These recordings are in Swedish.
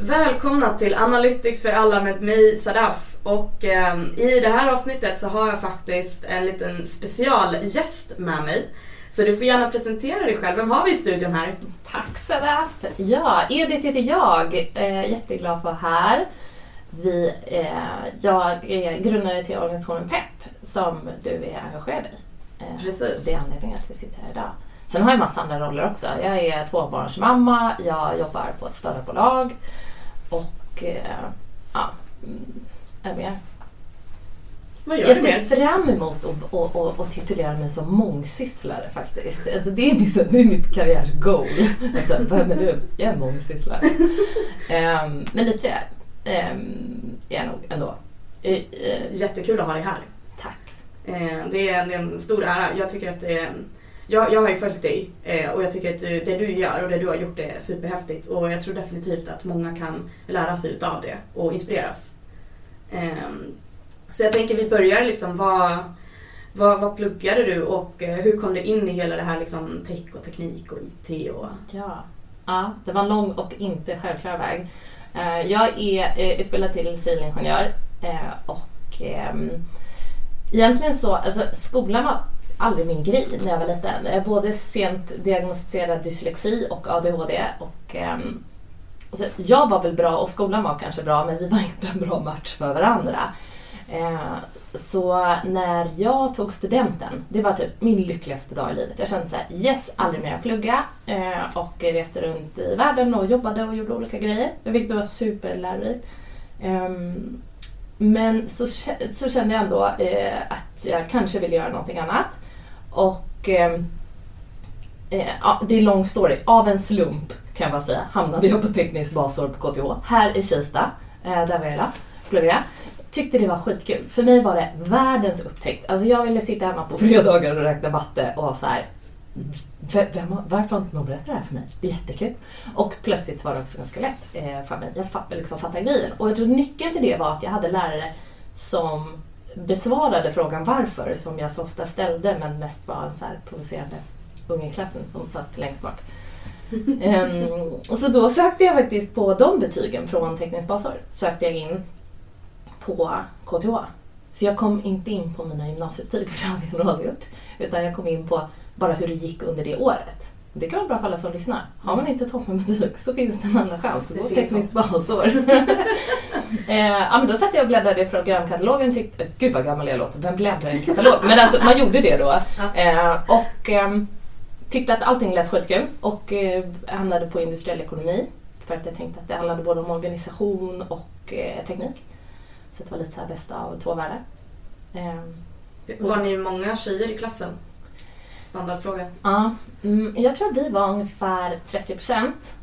Välkomna till Analytics för alla med mig Sadaf. Och eh, i det här avsnittet så har jag faktiskt en liten specialgäst med mig. Så du får gärna presentera dig själv. Vem har vi i studion här? Tack Sadaf! Ja, Edith heter jag. Eh, jätteglad att vara här. Vi, eh, jag är grundare till organisationen PEP som du är engagerad i. Eh, Precis. Det är anledningen att vi sitter här idag. Sen har jag massa andra roller också. Jag är tvåbarnsmamma, jag jobbar på ett stödbolag och eh, ja, mm, är med. Vad gör Jag ser mer? fram emot att och, och, och titulera mig som mångsysslare faktiskt. Alltså det, är mitt, det är mitt karriärsgoal. Alltså, vem är du? Jag är mångsysslare. um, men lite det um, är jag nog ändå. Eh, Jättekul att ha dig här. tack. Eh, det, är en, det är en stor ära. Jag tycker att det är, jag, jag har ju följt dig eh, och jag tycker att du, det du gör och det du har gjort är superhäftigt och jag tror definitivt att många kan lära sig utav det och inspireras. Ehm, så jag tänker vi börjar liksom, vad, vad, vad pluggade du och eh, hur kom du in i hela det här liksom tech och teknik och IT och Ja. ja, det var en lång och inte självklar väg. Eh, jag är eh, utbildad till civilingenjör eh, och ehm, egentligen så, alltså skolan var aldrig min grej när jag var liten. Jag är både sent diagnostiserad dyslexi och ADHD och um, alltså, jag var väl bra och skolan var kanske bra men vi var inte en bra match för varandra. Uh, så när jag tog studenten, det var typ min lyckligaste dag i livet. Jag kände såhär, yes, aldrig mer plugga. Uh, och reste runt i världen och jobbade och gjorde olika grejer. Vilket var superlärorikt. Um, men så, så kände jag ändå eh, att jag kanske ville göra någonting annat. Och ehm, eh, ja, det är en lång story. Av en slump kan jag bara säga hamnade jag på tekniskt basår på KTH här i Kista. Eh, där var jag då, pluggade. Tyckte det var skitkul. För mig var det världens upptäckt. Alltså jag ville sitta hemma på fredagar och räkna matte och så här. Vem, varför har inte någon berättat det här för mig? Det är jättekul. Och plötsligt var det också ganska lätt eh, för mig. Jag fatt, liksom fattade grejen. Och jag tror nyckeln till det var att jag hade lärare som besvarade frågan varför som jag så ofta ställde men mest var en så här provocerande unge i klassen som satt längst bak. um, och så då sökte jag faktiskt på de betygen från tekniskt basår. Sökte jag in på KTH. Så jag kom inte in på mina gymnasiebetyg, för det hade jag nog aldrig gjort. Utan jag kom in på bara hur det gick under det året. Det kan vara bra för alla som lyssnar. Har man inte toppenbetyg så finns det en andra chans. Det Gå finns tekniskt basår. eh, ja, men då satt jag och bläddrade i programkatalogen tyckte, gud vad gammal jag låter, vem bläddrar i en katalog? Men alltså, man gjorde det då. Eh, och ehm, tyckte att allting lät skitkul och eh, hamnade på industriell ekonomi. För att jag tänkte att det handlade både om organisation och eh, teknik. Så det var lite så här bästa av två världar. Ehm, var ni många tjejer i klassen? Standardfråga. Ja, mm, jag tror att vi var ungefär 30 procent.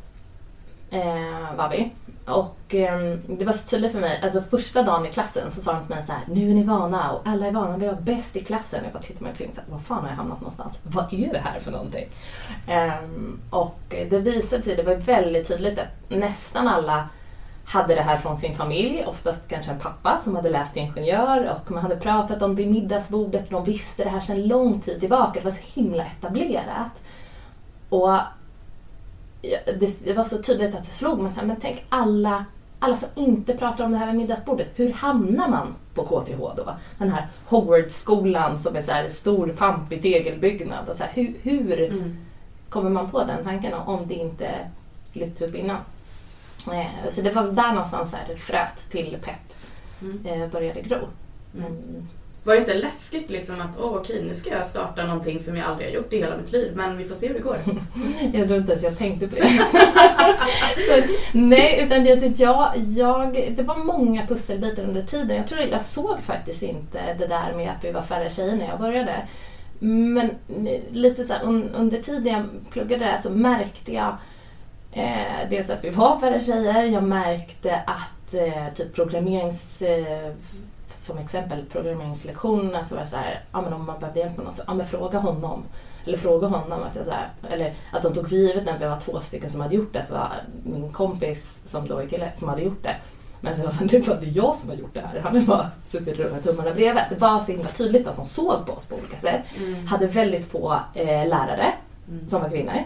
Eh, var vi. Och eh, det var så tydligt för mig, alltså första dagen i klassen så sa de till mig så här, nu är ni vana och alla är vana, vi var bäst i klassen. Jag bara tittade mig omkring och var fan har jag hamnat någonstans? Vad är det här för någonting? Eh, och det visade sig, det var väldigt tydligt att nästan alla hade det här från sin familj, oftast kanske en pappa som hade läst till ingenjör och man hade pratat om det vid middagsbordet, de visste det här sedan lång tid tillbaka, det var så himla etablerat. Och det, var så tydligt att det slog mig, men tänk alla, alla som inte pratar om det här vid middagsbordet, hur hamnar man på KTH då? Den här Hogwarts-skolan som är så här stor, pampig tegelbyggnad. Och så här, hur, hur Mm. kommer man på den tanken om det inte lyfts upp innan? Eh, Så det var där någonstans här, fröet till pepp Mm. eh, började gro. Mm. Mm. Var det inte läskigt liksom att åh okej nu ska jag starta någonting som jag aldrig har gjort i hela mitt liv men vi får se hur det går. Jag tror inte ens jag tänkte på det. så, nej, utan det, att jag, jag, det var många pusselbitar under tiden. Jag tror jag såg faktiskt inte det där med att vi var färre tjejer när jag började. Men eh, lite så här, un, under tiden jag pluggade där så märkte jag eh, dels att vi var färre tjejer. Jag märkte att eh, typ programmerings... Eh, som exempel programmeringslektionerna så var det så här, ja men om man behövde hjälp med något så, ja men fråga honom. Eller fråga honom att jag så här, eller att de tog för givet när vi var två stycken som hade gjort det, att det var min kompis som då är kille som hade gjort det. Men sen var det, här, det var inte jag som har gjort det här, han hade bara suttit och tummarna bredvid. Det var så himla tydligt att de såg på oss på olika sätt. Mm. Hade väldigt få eh, lärare Mm. som var kvinnor.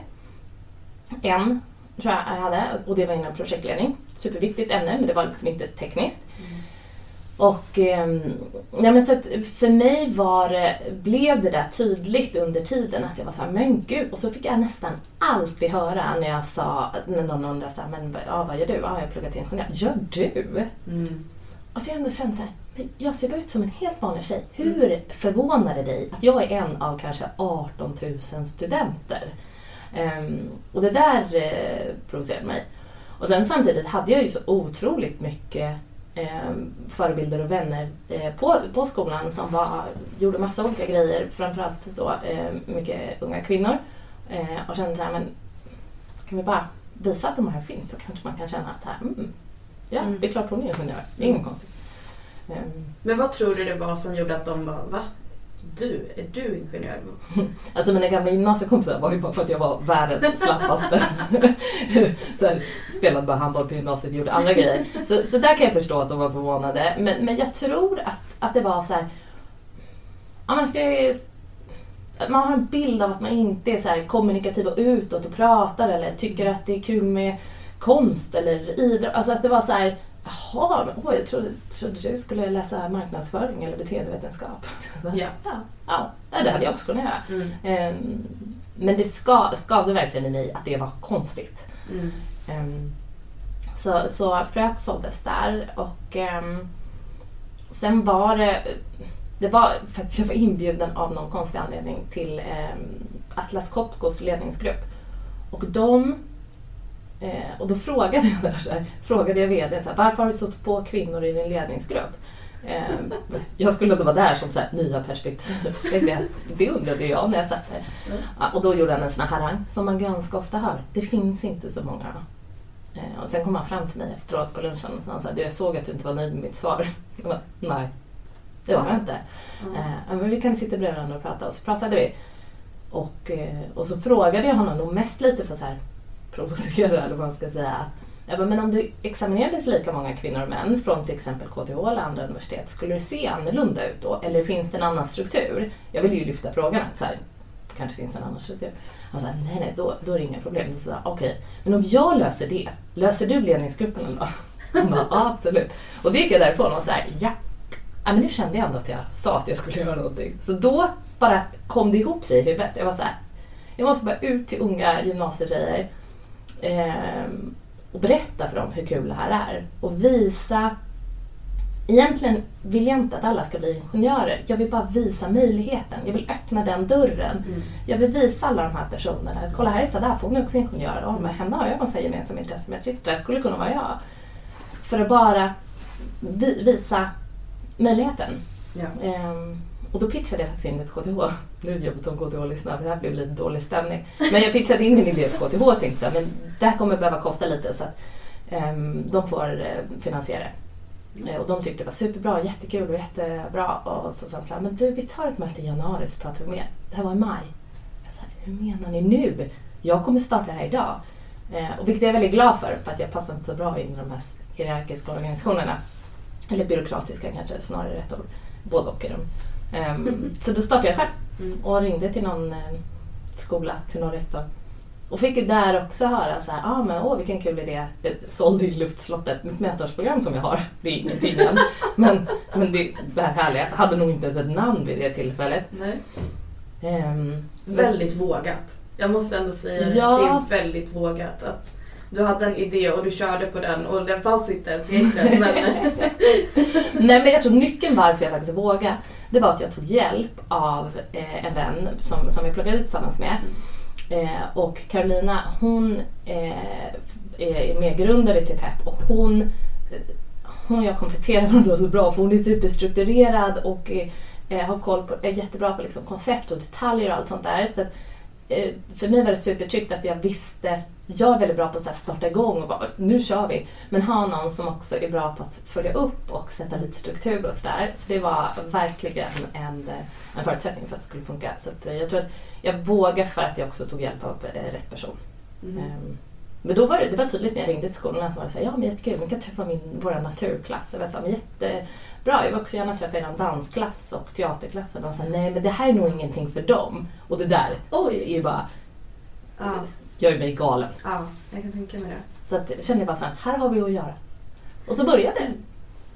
En tror jag jag hade och det var inom projektledning. superviktigt ämne men det var liksom inte tekniskt. Och eh, ja, men så för mig var det, blev det där tydligt under tiden att jag var så här, men gud. Och så fick jag nästan alltid höra när jag sa, när någon undrade så här, men ja, vad gör du? Ja, jag pluggar till ingenjör. Gör du? Mm. Och så jag ändå kände så här, men jag ser bara ut som en helt vanlig tjej. Hur förvånar det dig att jag är en av kanske 18 000 studenter? Ehm, och det där eh, provocerade mig. Och sen samtidigt hade jag ju så otroligt mycket eh, förebilder och vänner eh, på, på skolan som var, gjorde massa olika grejer, framförallt då eh, mycket unga kvinnor. Och kände så här, men kan vi bara visa att de här finns så kanske man kan känna att här, mm, ja, Mm. det är klart hon är ingenjör, det är inget konstigt. Ehm, Men vad tror du det var som gjorde att de bara, va? Du, är du ingenjör? Alltså mina gamla gymnasiekompisar var ju bara för att jag var världens slappaste. så här, spelade bara handboll på gymnasiet och gjorde andra grejer. Så, så där kan jag förstå att de var förvånade. Men, men jag tror att, att det var så här. Ja, man, ska, att man har en bild av att man inte är så här kommunikativ och utåt och pratar eller tycker att det är kul med konst eller idrott. Alltså att det var så här. Jaha, åh, jag trodde, trodde du skulle läsa marknadsföring eller beteendevetenskap. Ja. Ja, ja, det hade jag också kunnat göra. Mm. Ehm, men det ska, skavde verkligen i mig att det var konstigt. Mm. Ehm, så, så fröet såddes där och ehm, sen var det, det var faktiskt, jag var inbjuden av någon konstig anledning till Atlas Copcos ledningsgrupp. Och de Eh, och då frågade jag, så här, frågade jag VD så här, varför har du så få kvinnor i din ledningsgrupp? Eh, jag skulle då vara där som så här, nya perspektiv. Det, det undrade jag när jag satt där. Ja, och då gjorde han en sån här harang som man ganska ofta hör. Det finns inte så många. Eh, och sen kom han fram till mig efteråt på lunchen och sa du jag såg att du inte var nöjd med mitt svar. Jag bara, Nej, det var jag inte. Eh, ja, men vi kan sitta bredvid varandra och prata. Och så pratade vi. Och, eh, och så frågade jag honom nog mest lite för så här provocera eller vad man ska säga. Jag bara, men om du examinerades lika många kvinnor och män från till exempel KTH eller andra universitet, skulle det se annorlunda ut då? Eller finns det en annan struktur? Jag ville ju lyfta frågan att så här, kanske finns en annan struktur. Han sa, nej nej, då, då är det inga problem. Så, Okej, men om jag löser det, löser du ledningsgruppen då? Han bara, ja absolut. Och då gick jag därifrån och så här, ja. ja. men nu kände jag ändå att jag sa att jag skulle göra någonting. Så då bara kom det ihop sig i huvudet. Jag var så här, jag måste bara ut till unga gymnasietjejer Ehm, och berätta för dem hur kul det här är. Och visa... Egentligen vill jag inte att alla ska bli ingenjörer. Jag vill bara visa möjligheten. Jag vill öppna den dörren. Mm. Jag vill visa alla de här personerna. Kolla här är Sadaf, hon är också ingenjör. Ja, med henne har jag massa gemensamma intressen. Men shit, det här skulle kunna vara jag. För att bara vi, visa möjligheten. Ja. Ehm, och då pitchade jag faktiskt in ett KTH. Nu är det jobbigt om KTH lyssnar för det här blev lite dålig stämning. Men jag pitchade in min idé till KTH och tänkte att men det här kommer behöva kosta lite så att ehm, de får eh, finansiera det. Eh, och de tyckte det var superbra, jättekul och jättebra. Och så sa de men du vi tar ett möte i januari så pratar vi mer. Det här var i maj. Jag sa, hur menar ni nu? Jag kommer starta det här idag. Eh, och vilket jag är väldigt glad för, för att jag passar inte så bra in i de här hierarkiska organisationerna. Eller byråkratiska kanske, snarare rätt ord. Både och är de. Ehm, så då startade jag själv Mm. och ringde till någon eh, skola, till någon rektor. Och fick ju där också höra så här, ah, men åh vilken kul idé. Jag sålde i luftslottet, mitt mentorsprogram som jag har. Det är ingenting än. Men, men det, det här härliga, jag hade nog inte ens ett namn vid det tillfället. Nej. Ehm, Väldigt vågat. Jag måste ändå säga. Ja. Det är väldigt vågat. Att du hade en idé och du körde på den och den fanns inte ens egentligen. Men, Nej men jag tror nyckeln varför jag faktiskt vågade, det var att jag tog hjälp av eh, en vän som, som jag pluggade tillsammans med. Eh, och Carolina hon eh, är medgrundare till PEP och hon, eh, hon och jag kompletterar varandra så bra för hon är superstrukturerad och eh, har koll på, är jättebra på liksom koncept och detaljer och allt sånt där. Så att, för mig var det supertryggt att jag visste, jag är väldigt bra på att starta igång och bara nu kör vi. Men ha någon som också är bra på att följa upp och sätta lite struktur och sådär. Så det var verkligen en, en förutsättning för att det skulle funka. Så eh, jag tror att jag vågar för att jag också tog hjälp av eh, rätt person. mm. Men då var det, det var tydligt när jag ringde till skolorna så var det så här, ja men jättekul, ni kan träffa min, vår naturklass. Jag var så här, men jättebra, jag vill också gärna träffa er dansklass och teaterklassen. Och så här, nej men det här är nog ingenting för dem. Och det där Oj. är ju bara, ja, gör mig galen. ja, jag kan tänka mig det. Så att, jag kände bara så här, här har vi att göra. Och så började det.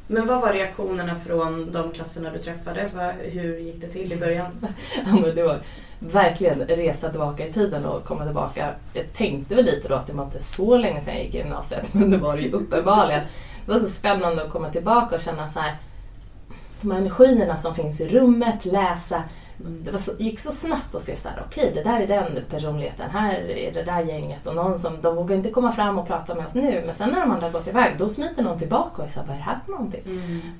Men vad var reaktionerna från de klasserna du träffade? Hur gick det till i början? Ja, men det var verkligen resa tillbaka i tiden och komma tillbaka. Jag tänkte väl lite då att det var inte så länge sedan jag gick i gymnasiet, men det var det ju uppenbarligen. Det var så spännande att komma tillbaka och känna så här, de här energierna som finns i rummet, läsa. Det var så, gick så snabbt att se så här, okej det där är den personligheten, här är det där gänget och någon som, de vågar inte komma fram och prata med oss nu men sen när de andra har gått iväg då smiter någon tillbaka och är så här, vad är det här för någonting?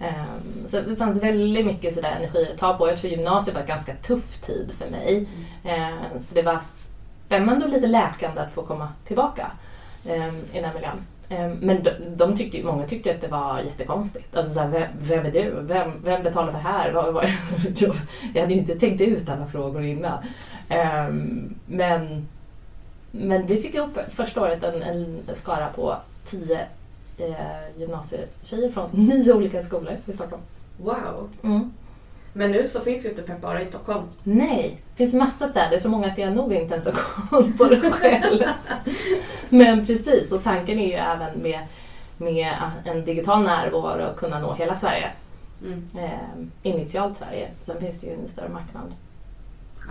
Ehm, Så det fanns väldigt mycket sådär energi att ta på. Jag tror gymnasiet var en ganska tuff tid för mig. Ehm, Så det var spännande och lite läkande att få komma tillbaka ehm, i den här miljön. Ehm, Men de, de tyckte, många tyckte att det var jättekonstigt. Alltså såhär, vem, vem är du? Vem, vem betalar för det här? Vad, vad, jag, jag hade ju inte tänkt ut alla frågor innan. Ehm, Men, men vi fick ihop första året en, en skara på tio eh, gymnasietjejer från nio olika skolor i Stockholm. Wow! Mm. Men nu så finns ju inte Pepp bara i Stockholm. Nej, det finns massa städer, så många att jag nog inte ens har koll på det själv. Men precis, och tanken är ju även med, med en digital närvaro att kunna nå hela Sverige. Mm. Eh, initialt Sverige, sen finns det ju en större marknad.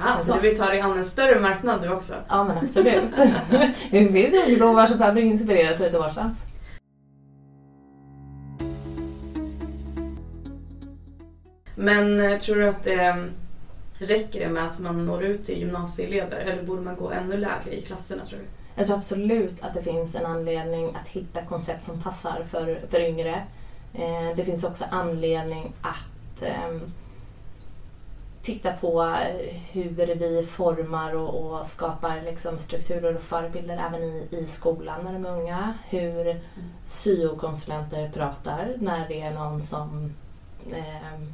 Ah, så Så. du vill ta dig an en större marknad du också? Ja men absolut. det finns ju ungdomar som behöver inspireras lite varstans. Men eh, tror du att det eh, räcker det med att man når ut till gymnasieelever eller borde man gå ännu lägre i klasserna tror du? Jag tror absolut att det finns en anledning att hitta koncept som passar för, för yngre. Eh, det finns också anledning att ehm, titta på hur vi formar och, och skapar liksom strukturer och förebilder även i, i skolan när de är unga. Hur syokonsulenter pratar när det är någon som ehm,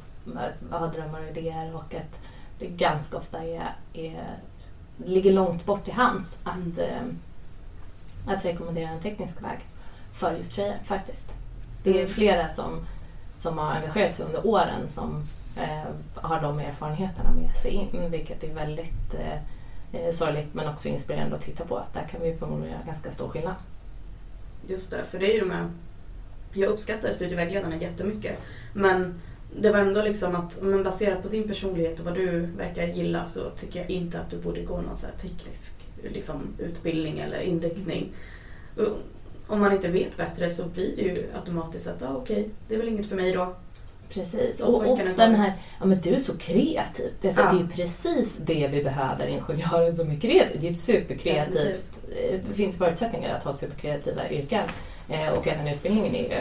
har drömmar och idéer och att det ganska ofta är, är, ligger långt bort i hands att, Mm. ehm, att rekommendera en teknisk väg för just tjejer faktiskt. Det är Mm. flera som, som har engagerat sig under åren som eh, har de erfarenheterna med sig in vilket är väldigt eh, eh, sorgligt men också inspirerande att titta på. Att där kan vi förmodligen göra ganska stor skillnad. Just det, för det är ju de här... Jag uppskattar studievägledarna jättemycket. Men det var ändå liksom att men baserat på din personlighet och vad du verkar gilla så tycker jag inte att du borde gå någon så teknisk liksom, utbildning eller inriktning. Och Om man inte vet bättre så blir det ju automatiskt att ah, okej, det är väl inget för mig då. Precis, och ofta den här, ja men du är så kreativ. Det är, så, Ja. det är ju precis det vi behöver, ingenjörer som är kreativ. Det är ett superkreativt, Definitivt. eh, det finns förutsättningar att ha superkreativa yrken. Eh, och även utbildningen är ju,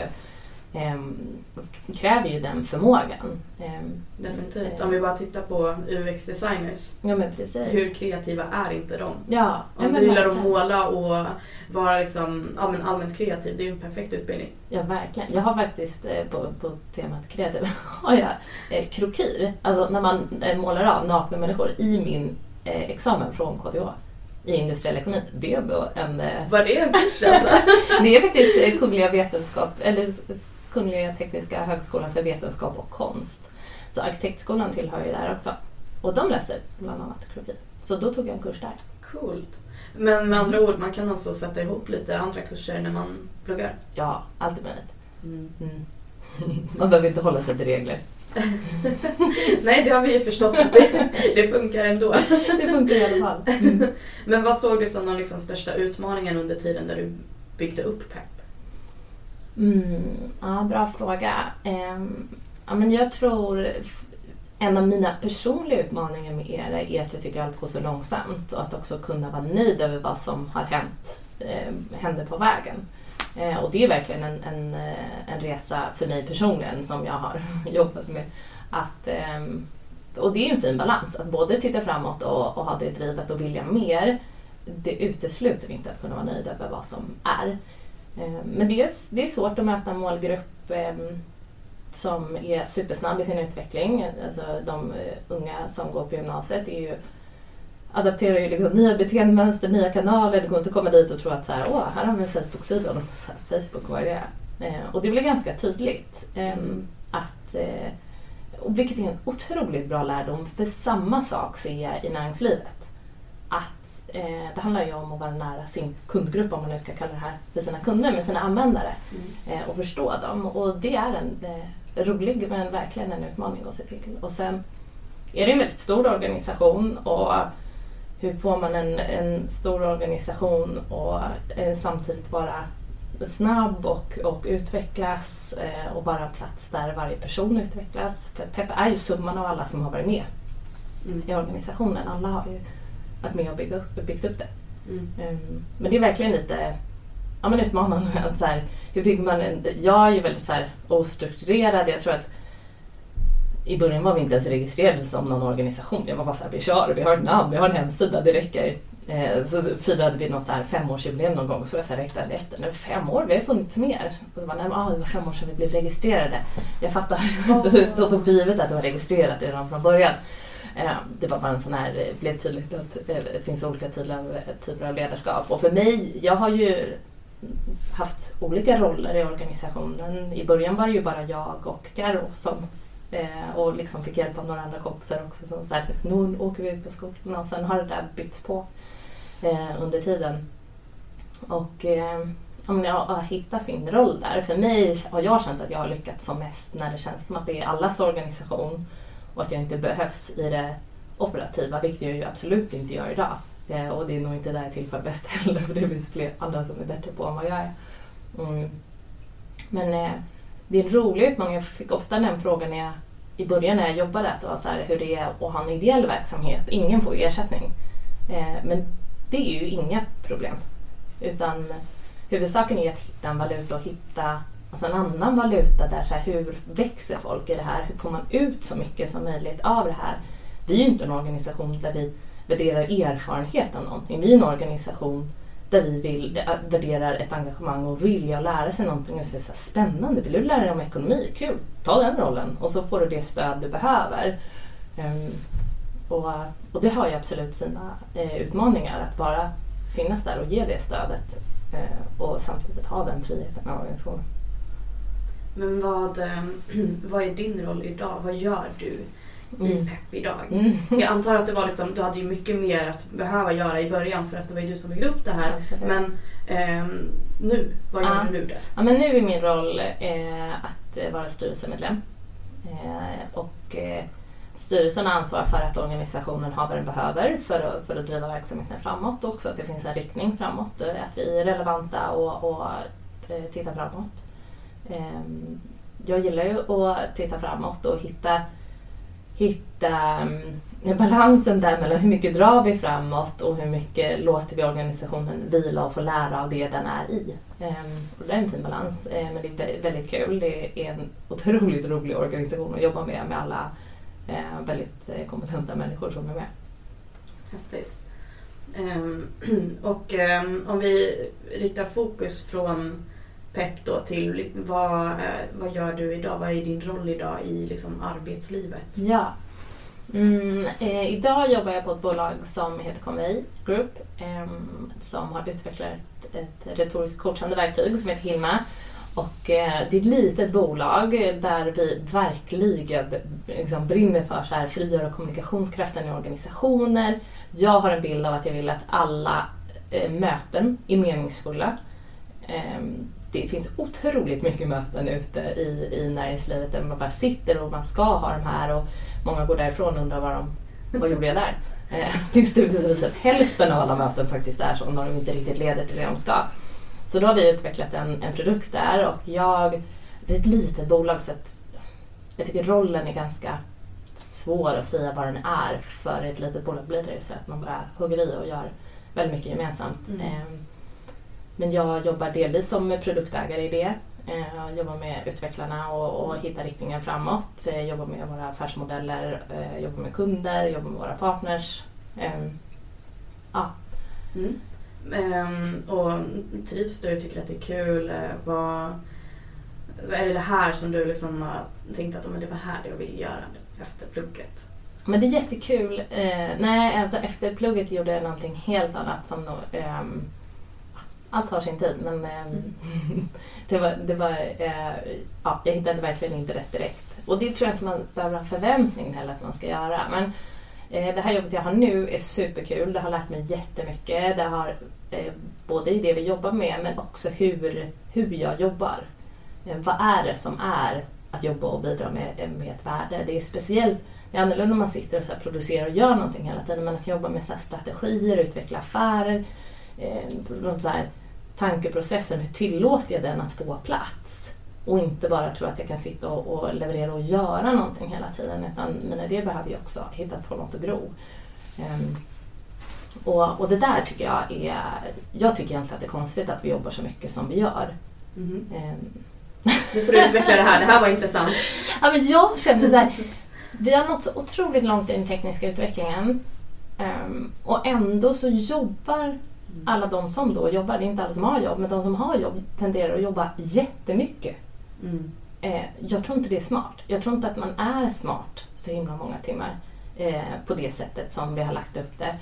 kräver ju den förmågan. Ehm, Definitivt. eh, Om vi bara tittar på UX-designers. Ja men precis. Hur kreativa är inte de? Ja, ja Om men du gillar att måla och vara liksom, ja, men allmänt kreativ, det är ju en perfekt utbildning. Ja, verkligen. Jag har faktiskt eh, på, på temat kreativ har jag eh, krokyr. Alltså när man målar av nakna människor i min examen från KTH i industriell ekonomi. Det är ändå en... Var det en kurs alltså? det är faktiskt Kungliga vetenskap, eller Kungliga Tekniska högskolan för vetenskap och konst. Så arkitektskolan tillhör ju där också. Och de läser bland annat krokyr. Så då tog jag en kurs där. Coolt. Men med andra ord, man kan alltså sätta ihop lite andra kurser när man pluggar. Ja, allt är möjligt. Mm. Man behöver inte hålla sig till regler. Nej, det har vi ju förstått att det, det funkar ändå. Det funkar i alla fall. Mm. Men vad såg du som de liksom största utmaningen under tiden där du byggde upp PEP? Mm, ja, bra fråga. Ehm, ja, men jag tror en av mina personliga utmaningar med ERA är att jag tycker allt går så långsamt och att också kunna vara nöjd över vad som har hänt, eh, händer på vägen. Eh, och det är verkligen en, en, eh, en resa för mig personligen som jag har jobbat med. Att, eh, och det är en fin balans, att både titta framåt och, och ha det drivet och vilja mer. Det utesluter inte att kunna vara nöjd över vad som är. Eh, men det är, det är svårt att möta en målgrupp eh, som är supersnabb i sin utveckling. Alltså de eh, unga som går på gymnasiet är ju, adapterar ju liksom nya beteendemönster, nya kanaler. Det går inte att komma dit och tro att så här, Åh, här har vi en Facebook-sida. Och Facebook, vad är det? Och det blir ganska tydligt. Mm. att, vilket är en otroligt bra lärdom, för samma sak ser jag i näringslivet. att eh, det handlar ju om att vara nära sin kundgrupp, om man nu ska kalla det här för sina kunder, men sina användare Mm. eh, och förstå dem. Och det är en eh, rolig men verkligen en utmaning att se till. Och sen är det en väldigt stor organisation och hur får man en, en stor organisation och eh, samtidigt vara snabb och, och utvecklas eh, och vara en plats där varje person utvecklas. För PEP är ju summan av alla som har varit med Mm. i organisationen. Alla har ju varit med och byggt upp, byggt upp det. Mm. Um, men det är verkligen lite ja, men utmanande. Att så här, hur bygger man en, jag är ju väldigt så här, ostrukturerad. Jag tror att i början var vi inte ens registrerade som någon organisation. Jag var bara så här, vi kör, vi har ett namn, vi har en hemsida, det räcker. Eh, så firade vi någon så här femårsjubileum någon gång så jag så här räknade efter. Nu fem år, vi har funnits mer. Och så bara, nej, men, ah, det var fem år sedan vi blev registrerade. Jag fattar, då tog vi givet att det var registrerat redan från början. Eh, det var bara en sån här, det blev tydligt att det finns olika eh, typer av, ledarskap. Och för mig, jag har ju haft olika roller i organisationen. I början var det ju bara jag och Karo som och liksom fick hjälp av några andra kompisar också. Som så här, nu åker vi ut på skolorna och sen har det där bytts på under tiden. Och eh, ja, men att hitta sin roll där. För mig har jag känt att jag har lyckats som mest när det känns som att det är allas organisation och att jag inte behövs i det operativa, vilket jag ju absolut inte gör idag. Eh, och det är nog inte där jag tillför bäst heller, för det finns fler andra som är bättre på än vad jag är. Mm. Men eh, det är en rolig utmaning. Jag fick ofta den frågan när jag, i början när jag jobbade, att det var så här, hur det är att ha en ideell verksamhet. Ingen får ju ersättning. Eh, men det är ju inga problem. Utan huvudsaken är att hitta en valuta och hitta alltså en annan valuta där så här, hur växer folk i det här? Hur får man ut så mycket som möjligt av det här? Vi är ju inte en organisation där vi värderar erfarenhet av någonting. Vi är en organisation där vi vill, eh, värderar ett engagemang och vilja att lära sig någonting och så är det så här, spännande. Vill du lära dig om ekonomi? Kul! Ta den rollen och så får du det stöd du behöver. Um, och, och det har ju absolut sina eh, utmaningar att bara finnas där och ge det stödet eh, och samtidigt ha den friheten med organisationen. Men vad, eh, vad är din roll idag? Vad gör du i Mm. PEP idag? Mm. Jag antar att det var liksom, du hade ju mycket mer att behöva göra i början för att det var ju du som byggde upp det här. Absolut. Men ehm, nu, vad gör Ja. du nu då? Ja, men nu är min roll eh, att eh, vara styrelsemedlem. Eh, och eh, styrelsen har ansvar för att organisationen har vad den behöver för att, för att driva verksamheten framåt och också att det finns en riktning framåt. eh, Att vi är relevanta och, och eh, tittar framåt. Ehm, jag gillar ju att titta framåt och hitta, hitta ehm, balansen där mellan hur mycket drar vi framåt och hur mycket låter vi organisationen vila och få lära av det den är i. Ehm, och det är en fin balans, eh, men det är väldigt kul. Det är en otroligt rolig organisation att jobba med, med alla eh, väldigt eh, kompetenta människor som är med. Häftigt. Och om vi riktar fokus från pepp då till vad, eh, vad gör du idag? Vad är din roll idag i liksom arbetslivet? Ja. Mm, eh, idag jobbar jag på ett bolag som heter Convey Group eh, som har utvecklat ett, ett retoriskt coachande verktyg som heter Hilma. Och, eh, det är ett litet bolag där vi verkligen liksom, brinner för så här, frigöra kommunikationskraften i organisationer. Jag har en bild av att jag vill att alla eh, möten är meningsfulla. Det finns otroligt mycket möten ute i, i näringslivet där man bara sitter och man ska ha de här och många går därifrån och undrar vad, de, vad gjorde jag där? Eh, Det finns studier som visar att hälften av alla möten faktiskt är så när de inte riktigt leder till det de ska. Så då har vi utvecklat en, en produkt där och jag, det är ett litet bolag så att jag tycker rollen är ganska svår att säga vad den är för ett litet bolag blir det ju så att man bara hugger i och gör väldigt mycket gemensamt. Mm. Ehm, Men jag jobbar delvis som produktägare i det. Eh, Jag jobbar med utvecklarna och, och hittar riktningen framåt. Så Jag jobbar med våra affärsmodeller, eh, jobbar med kunder, jobbar med våra partners. Ehm, Ja, Mm. Ehm, och trivs du? Tycker att det är kul? Eh, Vad, vad är det det här som du liksom har tänkt att "Ja, men det var här jag ville göra efter plugget? Men det är jättekul. Eh, nej, alltså efter plugget gjorde jag någonting helt annat som nog, ehm, allt har sin tid men ehm, det var, det var eh, ja, jag hittade verkligen inte rätt direkt. Och det tror jag inte man behöver ha förväntning heller att man ska göra. Men Eh, det här jobbet jag har nu är superkul. Det har lärt mig jättemycket. Det har, eh, både i det vi jobbar med men också hur, hur jag jobbar. Vad är det som är att jobba och bidra med, med ett värde? Det är speciellt det är annorlunda om man sitter och så producerar och gör någonting hela tiden. Men att jobba med så strategier, utveckla affärer, eh, så här, tankeprocessen, hur tillåter jag den att få plats? Och inte bara tro att jag kan sitta och, och leverera och göra någonting hela tiden. Utan mina idéer behöver ju också hitta ett format att gro. Um, och, och det där tycker jag är... Jag tycker egentligen att det är konstigt att vi jobbar så mycket som vi gör. Mm. Um. Nu får du utveckla det här, det här var intressant. ja, men jag kände så här, vi har nått så otroligt långt i den tekniska utvecklingen. Um, och ändå så jobbar alla de som då jobbar, det är inte alla som har jobb, men de som har jobb tenderar att jobba jättemycket. Mm. Eh, jag tror inte det är smart. Jag tror inte att man är smart så himla många timmar eh, på det sättet som vi har lagt upp det.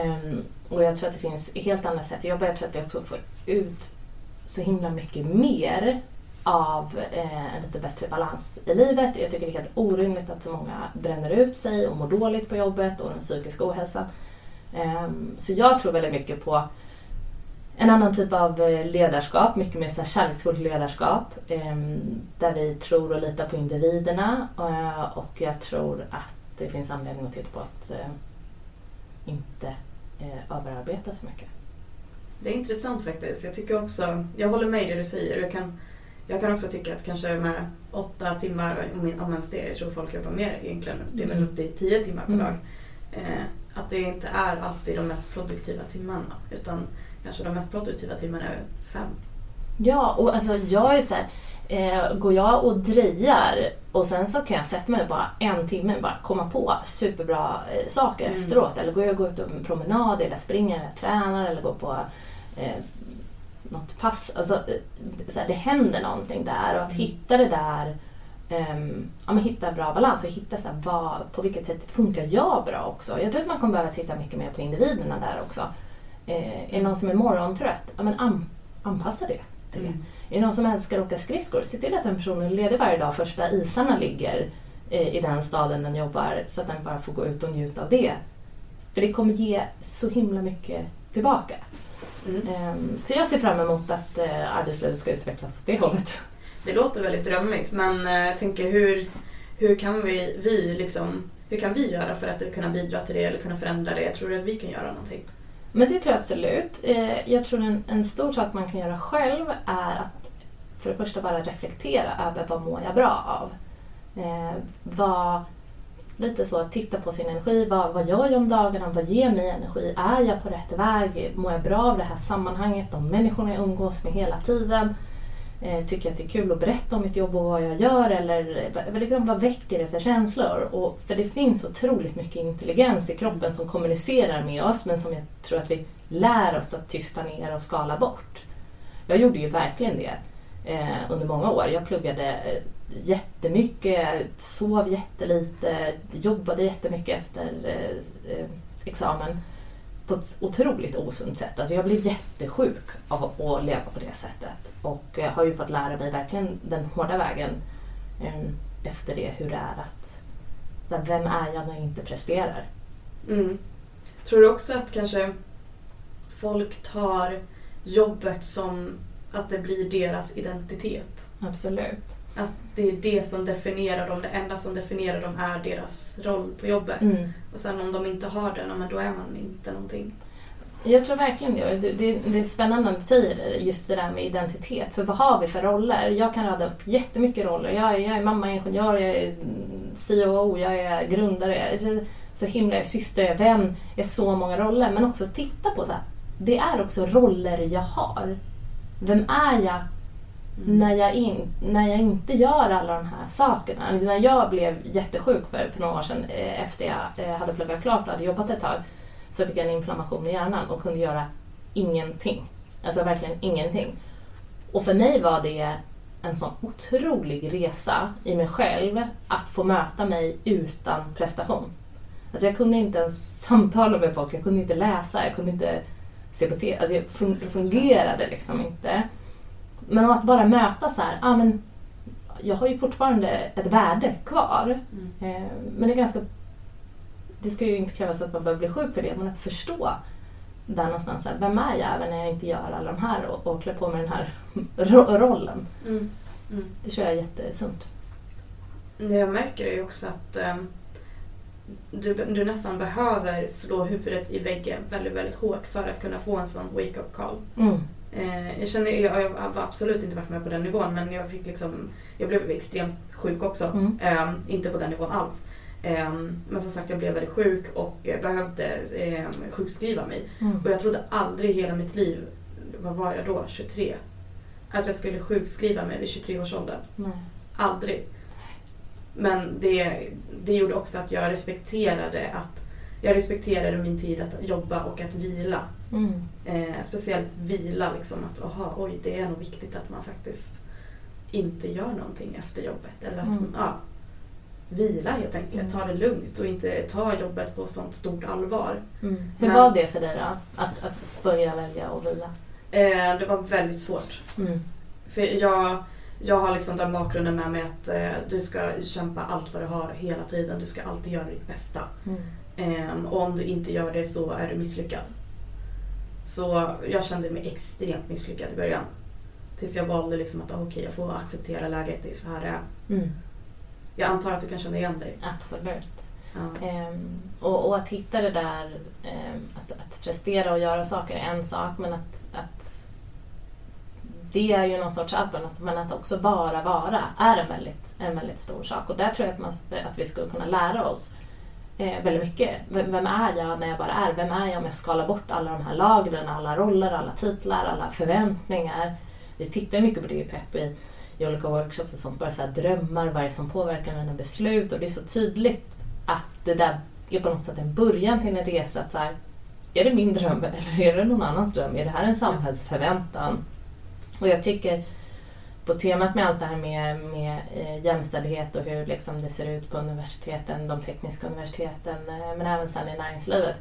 Um, och jag tror att det finns helt andra sätt att jobba. Jag tror att vi också får ut så himla mycket mer av eh, en lite bättre balans i livet. Jag tycker det är helt orimligt att så många bränner ut sig och mår dåligt på jobbet och den psykiska ohälsan. Um, så jag tror väldigt mycket på en annan typ av eh, ledarskap, mycket mer så här kärleksfullt ledarskap um, där vi tror och litar på individerna uh, och jag tror att det finns anledning att titta på att uh, inte överarbeta så mycket. Det är intressant faktiskt. Jag tycker också, jag håller med i det du säger. Jag kan, jag kan också tycka att kanske med åtta timmar, om ens det, jag tror folk jobbar mer egentligen, det är väl mm. upp till tio timmar per mm. dag. Eh, att det inte är alltid de mest produktiva timmarna utan kanske de mest produktiva timmarna är fem. Ja, och alltså jag är så här, eh, går jag och drejar och sen så kan jag sätta mig bara en timme och bara komma på superbra eh, saker mm. efteråt. Eller går jag går ut och en promenad eller springer eller tränar eller går på eh, något pass. Alltså, eh, här, det händer någonting där och att mm. hitta det där um, ja, men hitta bra balans och hitta så här, vad, på vilket sätt funkar jag bra också. Jag tror att man kommer behöva titta mycket mer på individerna där också. Eh, är det någon som är morgontrött? Ja, men an, anpassa det till det. Mm. Är det någon som älskar att åka skridskor? Se till att den personen är ledig varje dag första isarna ligger eh, i den staden den jobbar så att den bara får gå ut och njuta av det. För det kommer ge så himla mycket tillbaka. Mm. Um, så jag ser fram emot att uh, arbetslivet ska utvecklas åt det hållet. Det låter väldigt drömmigt men eh, jag tänker hur, hur kan vi, vi liksom, hur kan vi göra för att kunna bidra till det eller kunna förändra det? Tror du att vi kan göra någonting? Men det tror jag absolut. Eh, jag tror en, en stor sak man kan göra själv är att för det första bara reflektera över vad mår jag bra av? Eh, vad, lite så att titta på sin energi. Vad, vad gör jag om dagarna? Vad ger mig energi? Är jag på rätt väg? Mår jag bra av det här sammanhanget? De människorna jag umgås med hela tiden? Eh, tycker att det är kul att berätta om mitt jobb och vad jag gör eller eh, liksom, vad väcker det för känslor? Och, för det finns otroligt mycket intelligens i kroppen som kommunicerar med oss men som jag tror att vi lär oss att tysta ner och skala bort. Jag gjorde ju verkligen det eh, under många år. Jag pluggade eh, jättemycket, sov jättelite, jobbade jättemycket efter eh, eh examen på ett otroligt osunt sätt. Alltså jag blev jättesjuk av att leva på det sättet. Och eh, har ju fått lära mig verkligen den hårda vägen um, efter det hur det är att så här, vem är jag när jag inte presterar? Mm. Tror du också att kanske folk tar jobbet som att det blir deras identitet? Absolut. Att det är det som definierar dem, det enda som definierar dem är deras roll på jobbet. Mm. Och sen om de inte har den, då är man inte någonting. Jag tror verkligen det. det. Det är spännande att du säger just det där med identitet. För vad har vi för roller? Jag kan rada upp jättemycket roller. Jag är, jag är mamma, ingenjör, jag är COO, jag är grundare, jag är så himla, jag är syster, jag är vän. Jag är så många roller. Men också titta på så här, det är också roller jag har. Vem är jag Mm. När, jag in, när jag inte gör alla de här sakerna. När jag blev jättesjuk för, för några år sedan eh, efter jag eh, hade pluggat klart och hade jobbat ett tag så fick jag en inflammation i hjärnan och kunde göra ingenting. Alltså verkligen ingenting. Och för mig var det en sån otrolig resa i mig själv att få möta mig utan prestation. Alltså jag kunde inte ens samtala med folk, jag kunde inte läsa, jag kunde inte se på TV. Alltså jag fungerade liksom inte. Men att bara möta så här, ah, men jag har ju fortfarande ett värde kvar. Mm. Eh, men det är ganska det ska ju inte krävas att man behöver bli sjuk för det, men att förstå där någonstans, här, vem är jag även när jag inte gör alla de här och, och klär på mig den här ro- rollen. Mm. Mm. Det tror jag är jättesunt. Det jag märker är ju också att ehm, du, du nästan behöver slå huvudet i väggen väldigt, väldigt hårt för att kunna få en sån wake-up call. Mm. Eh, jag, känner, jag, jag har absolut inte varit med på den nivån men jag, fick liksom, jag blev extremt sjuk också. Mm. Eh, inte på den nivån alls. Eh, men som sagt jag blev väldigt sjuk och eh, behövde eh, sjukskriva mig. Mm. Och jag trodde aldrig i hela mitt liv, vad var jag då, 23? Att jag skulle sjukskriva mig vid 23 års ålder. Nej. Aldrig. Men det, det gjorde också att jag respekterade att jag respekterade min tid att jobba och att vila. Mm. Eh, speciellt vila, liksom att aha, oj, det är nog viktigt att man faktiskt inte gör någonting efter jobbet. Eller att Mm. ja, vila helt enkelt, Mm. ta det lugnt och inte ta jobbet på sånt stort allvar. Mm. Hur Men- var det för dig då? Att, att börja välja och vila? Eh, det var väldigt svårt. Mm. För jag, jag har liksom den bakgrunden med mig att eh, du ska kämpa allt vad du har hela tiden. Du ska alltid göra ditt bästa. Mm. Ehm, och om du inte gör det så är du misslyckad. Så jag kände mig extremt misslyckad i början. Tills jag valde liksom att ah, okej, jag får acceptera läget, det är så här det är. Mm. Jag antar att du kan känna igen dig. Absolut. Ja. Ehm, och, och att hitta det där, ehm, att, att prestera och göra saker är en sak men att, att det är ju någon sorts outburn, men att också bara vara är en väldigt, en väldigt stor sak. Och där tror jag att, man, att vi skulle kunna lära oss eh, väldigt mycket. Vem, Vem är jag när jag bara är? Vem är jag om jag skalar bort alla de här lagren, alla roller, alla titlar, alla förväntningar? Vi tittar mycket på det i PEP i, i olika workshops och sånt. Bara så här, drömmar, vad är det som påverkar mina beslut? Och det är så tydligt att det där är på något sätt en början till en resa. Att så här, är det min dröm eller är det någon annans dröm? Är det här en samhällsförväntan? Och jag tycker på temat med allt det här med, med eh, jämställdhet och hur liksom det ser ut på universiteten, de tekniska universiteten, eh, men även sen i näringslivet.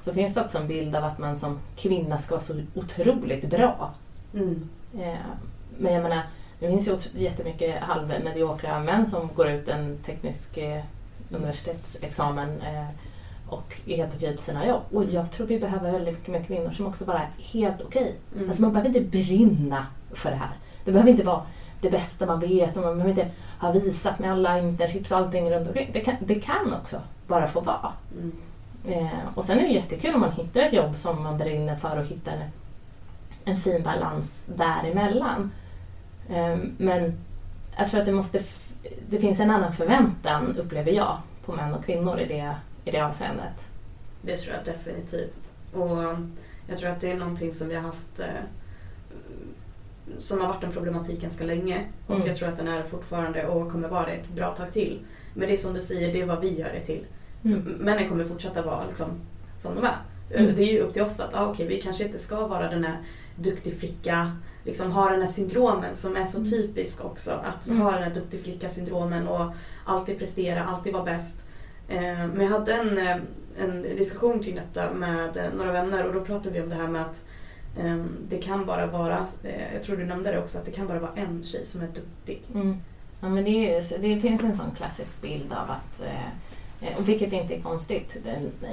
Så finns det också en bild av att man som kvinna ska vara så otroligt bra. Mm. Eh, men jag menar, det finns ju jättemycket halvmediokra män som går ut en teknisk universitetsexamen och är helt okej på sina jobb. Och jag tror vi behöver väldigt mycket mer kvinnor som också bara är helt okej. Mm. Alltså man behöver inte brinna för det här. Det behöver inte vara det bästa man vet och man behöver inte ha visat med alla internships och allting runt omkring. Det kan, det kan också bara få vara. Mm. Eh, och sen är det jättekul om man hittar ett jobb som man brinner för och hittar en, en fin balans däremellan. Eh, men jag tror att det måste... Det finns en annan förväntan, upplever jag, på män och kvinnor i det, i det avseendet. Det tror jag definitivt. Och jag tror att det är någonting som vi har haft eh, som har varit en problematik ganska länge. Och Mm. jag tror att den är fortfarande och kommer vara det ett bra tag till. Men det är som du säger, det är vad vi gör det till. Mm. Männen kommer fortsätta vara liksom, som de är. Mm. Det är ju upp till oss att ah, okej, vi kanske inte ska vara den här duktig flicka, liksom ha den här syndromen som är så Mm. typisk också. Att Mm. ha den här duktig flicka-syndromen och alltid prestera, alltid vara bäst. Eh, men jag hade en, eh, en diskussion kring detta med eh, några vänner och då pratade vi om det här med att eh, Ehm, det kan bara vara, eh, jag tror du nämnde det också, att det kan bara vara en tjej som är duktig. Mm. Ja, men det, är, ju- det finns en sån klassisk bild av att, eh, eh, och vilket inte är konstigt,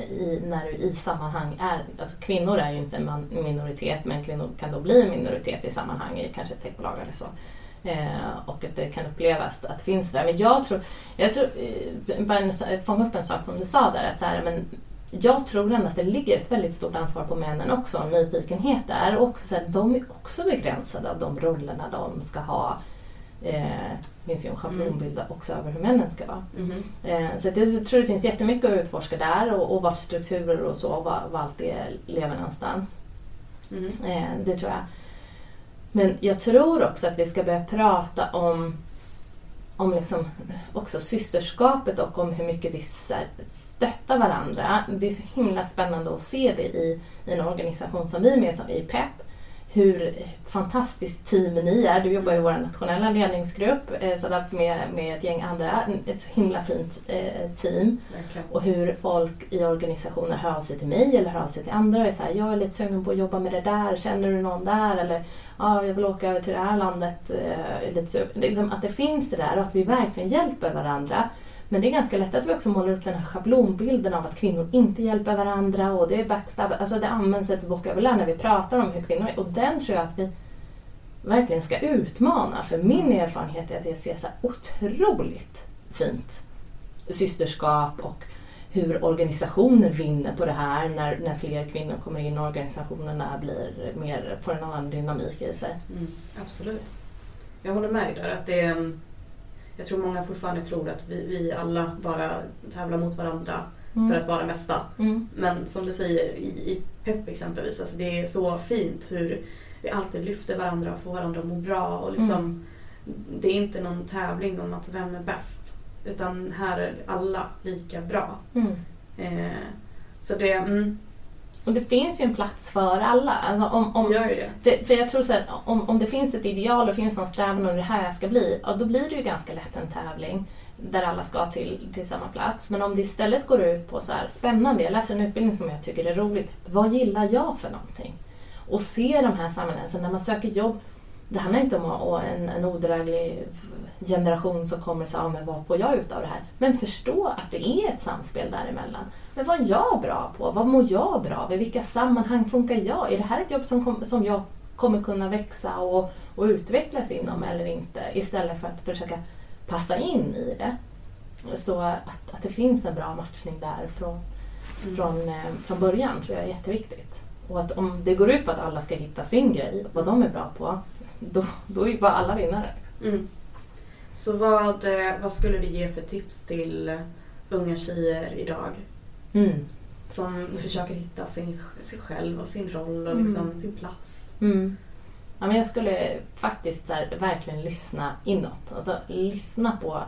i, när du i sammanhang är, alltså kvinnor är ju inte en minoritet men kvinnor kan då bli en minoritet i sammanhang i kanske techbolag eller så. Eh, och att det kan upplevas att det finns där. Men jag tror, jag tror eh, bara en, fånga upp en sak som du sa där, att så här, men jag tror ändå att det ligger ett väldigt stort ansvar på männen också, nyfikenhet där. Och också så här, de är också begränsade av de rollerna de ska ha. Eh, det finns ju en schablonbild också över hur männen ska vara. Eh, så jag tror det finns jättemycket att utforska där och, och vart strukturer och så, och var, var allt det lever någonstans. Eh, det tror jag. Men jag tror också att vi ska börja prata om, om liksom också systerskapet och om hur mycket vi stöttar varandra. Det är så himla spännande att se det i, i en organisation som vi är med som i PEP. Hur fantastiskt team ni är. Du jobbar i vår nationella ledningsgrupp eh, med, med ett gäng andra. Ett så himla fint eh, team. Verkligen. Och hur folk i organisationer hör av sig till mig eller hör av sig till andra och är så här, jag är lite sugen på att jobba med det där, känner du någon där? Eller ja, jag vill åka över till det här landet. eh, lite är Liksom att det finns det där och att vi verkligen hjälper varandra. Men det är ganska lätt att vi också målar upp den här schablonbilden av att kvinnor inte hjälper varandra och det är backstab. Alltså det används ett vokabulär när vi pratar om hur kvinnor är och den tror jag att vi verkligen ska utmana. För min erfarenhet är att jag ser så otroligt fint systerskap och hur organisationer vinner på det här när, när fler kvinnor kommer in och organisationerna blir mer, får en annan dynamik i sig. Mm, absolut. Jag håller med dig där. Att det är, jag tror många fortfarande tror att vi, vi alla bara tävlar mot varandra mm. för att vara mesta. Mm. Men som du säger i, i PEP exempelvis, alltså det är så fint hur vi alltid lyfter varandra och får varandra att må bra. Och liksom, mm. Det är inte någon tävling om att vem är bäst. Utan här är alla lika bra. Mm. Eh, så det, mm. Och det finns ju en plats för alla. Alltså om, om, Gör det. det. För jag tror så här, om, om det finns ett ideal och finns någon strävan och det här jag ska bli, ja, då blir det ju ganska lätt en tävling där alla ska till, till samma plats. Men om det istället går ut på så här, spännande, jag läser en utbildning som jag tycker är roligt. Vad gillar jag för någonting? Och se de här sammanhangen, när man söker jobb, det handlar inte om en, en odräglig generation som kommer och säger, men vad får jag ut av det här? Men förstå att det är ett samspel däremellan. Men vad är jag bra på? Vad mår jag bra av? I vilka sammanhang funkar jag? Är det här ett jobb som, kom, som jag kommer kunna växa och, och utvecklas inom eller inte? Istället för att försöka passa in i det. Så att, att det finns en bra matchning där från, mm. från, eh, från början tror jag är jätteviktigt. Och att om det går ut på att alla ska hitta sin grej, vad de är bra på, då, då är bara alla vinnare. Mm. Så vad, eh, vad skulle du ge för tips till unga tjejer idag? Mm. Som försöker hitta sin, sig själv och sin roll och mm. liksom mm. sin plats. Mm. Ja, men jag skulle faktiskt här, verkligen lyssna inåt. Alltså, lyssna på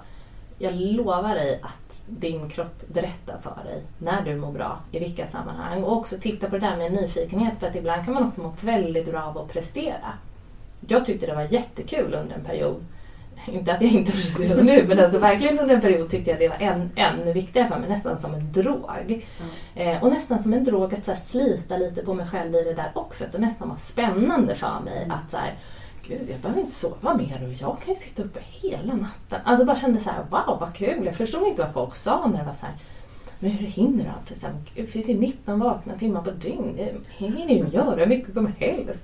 jag lovar dig att din kropp berättar för dig när du mår bra, i vilka sammanhang. Och också titta på det där med nyfikenhet för att ibland kan man också må väldigt bra av att prestera. Jag tyckte det var jättekul under en period inte att jag inte presterar nu, men alltså verkligen under en period tyckte jag att det var än, ännu viktigare för mig, nästan som en drog. Mm. Eh, och nästan som en drog att så här, slita lite på mig själv i det där också. Att det nästan var spännande för mig mm. att så här, gud jag behöver inte sova mer och jag kan ju sitta uppe hela natten. Alltså bara kände så här, wow vad kul. Jag förstod inte vad folk sa när det var så här, men hur hinner du allt? Så här, det finns ju 19 vakna timmar på dygn. Det hinner ju göra mycket som helst.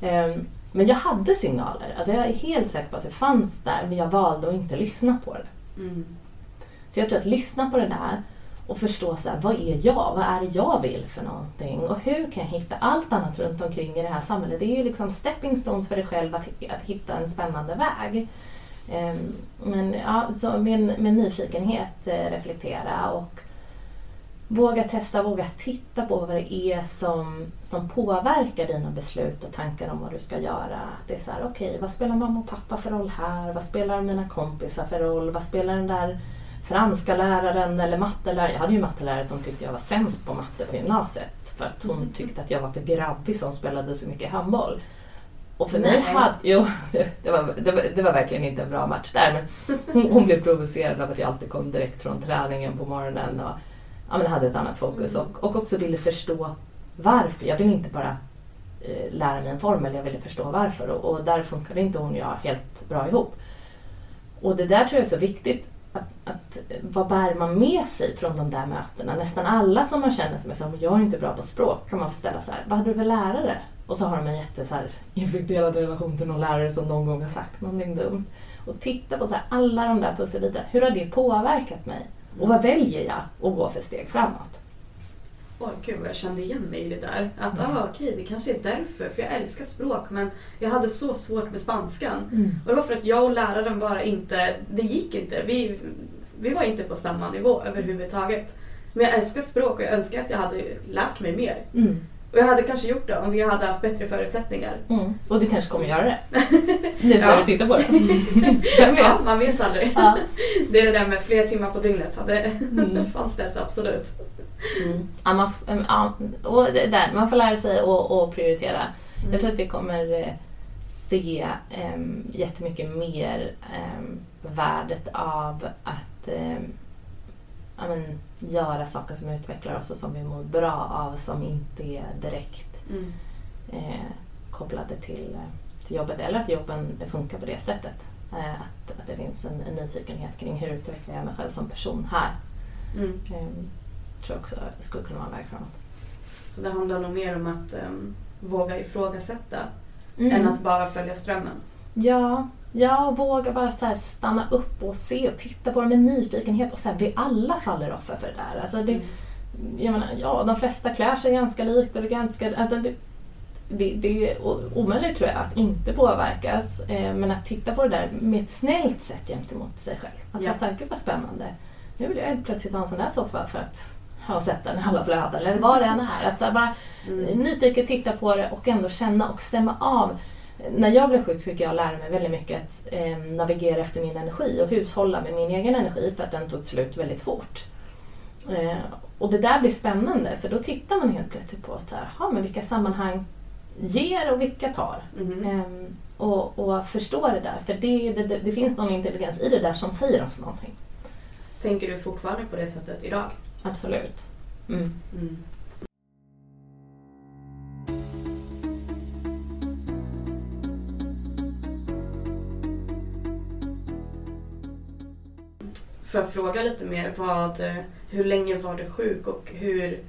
Um, men jag hade signaler. Alltså jag är helt säker på att det fanns där men jag valde att inte lyssna på det. Mm. Så jag tror att lyssna på det där och förstå så här, vad är jag? Vad är det jag vill för någonting? Och hur kan jag hitta allt annat runt omkring i det här samhället? Det är ju liksom stepping stones för dig själv att, att hitta en spännande väg. Um, men ja, så med, med nyfikenhet eh, reflektera och Våga testa, våga titta på vad det är som, som påverkar dina beslut och tankar om vad du ska göra. Det är så här, okej, okay, vad spelar mamma och pappa för roll här? Vad spelar mina kompisar för roll? Vad spelar den där franska läraren eller matteläraren? Jag hade ju mattelärare som tyckte jag var sämst på matte på gymnasiet för att hon mm. tyckte att jag var för grabbig som spelade så mycket handboll. Och för mig hade, jo, det var, det, var, det var verkligen inte en bra match där men hon, hon blev provocerad av att jag alltid kom direkt från träningen på morgonen. Och, ja, men hade ett annat fokus mm. och, och också ville förstå varför. Jag ville inte bara eh, lära mig en formel, jag ville förstå varför och, och där funkade inte hon och jag helt bra ihop. Och det där tror jag är så viktigt. Att, att, vad bär man med sig från de där mötena? Nästan alla som man känner som är så jag är inte bra på språk kan man ställa så här, vad hade du för lärare? Och så har de en jätte så här, infekterad relation till någon lärare som någon gång har sagt någonting dumt. Och titta på så här, alla de där pusselbitarna, hur har det påverkat mig? Och vad väljer jag att gå för steg framåt? Åh gud vad jag kände igen mig i det där. Att mm. ah, okej, det kanske är därför. För jag älskar språk men jag hade så svårt med spanskan. Mm. Och det var för att jag och läraren bara inte, det gick inte. Vi, vi var inte på samma nivå överhuvudtaget. Men jag älskar språk och jag önskar att jag hade lärt mig mer. Mm. Och jag hade kanske gjort det om vi hade haft bättre förutsättningar. Mm. Och du kanske kommer göra det. nu när du tittar på det. Vem vet? Ja, man vet aldrig. Ja. Det är det där med fler timmar på dygnet. Det mm. fanns det så absolut. Mm. Ja, man, ja, och där, man får lära sig att prioritera. Mm. Jag tror att vi kommer eh, se um, jättemycket mer um, värdet av att um, ja, men, göra saker som utvecklar oss och som vi mår bra av som inte är direkt mm. eh, kopplade till, till jobbet eller att jobben funkar på det sättet. Eh, att, att det finns en, en nyfikenhet kring hur utvecklar jag mig själv som person här. Mm. Eh, tror jag också skulle kunna vara en väg framåt. Så det handlar nog mer om att um, våga ifrågasätta Mm. än att bara följa strömmen. Ja, ja och våga bara så här stanna upp och se och titta på det med nyfikenhet. Och sen vi alla faller offer för det där. Alltså det, Mm. jag menar, ja, de flesta klär sig ganska likt och det ganska... Alltså det, det, det är omöjligt tror jag att inte påverkas. Eh, men att titta på det där med ett snällt sätt gentemot sig själv. Att Ja. vara gud vad spännande. Nu vill jag helt plötsligt ha en sån där soffa för att ha sett den i alla flöden. Eller vad det än är. Att så här bara Mm. nyfiket titta på det och ändå känna och stämma av. När jag blev sjuk fick jag lära mig väldigt mycket att eh, navigera efter min energi och hushålla med min egen energi för att den tog slut väldigt fort. Eh, och det där blir spännande för då tittar man helt plötsligt på så här, "Jaha, men vilka sammanhang ger och vilka tar. Mhm. Ehm, och, och förstå det där för det, det, det, det finns någon intelligens i det där som säger oss någonting. Tänker du fortfarande på det sättet idag? Absolut. Mm. Mm. Får jag fråga lite mer vad, eh, hur länge var du sjuk och hur,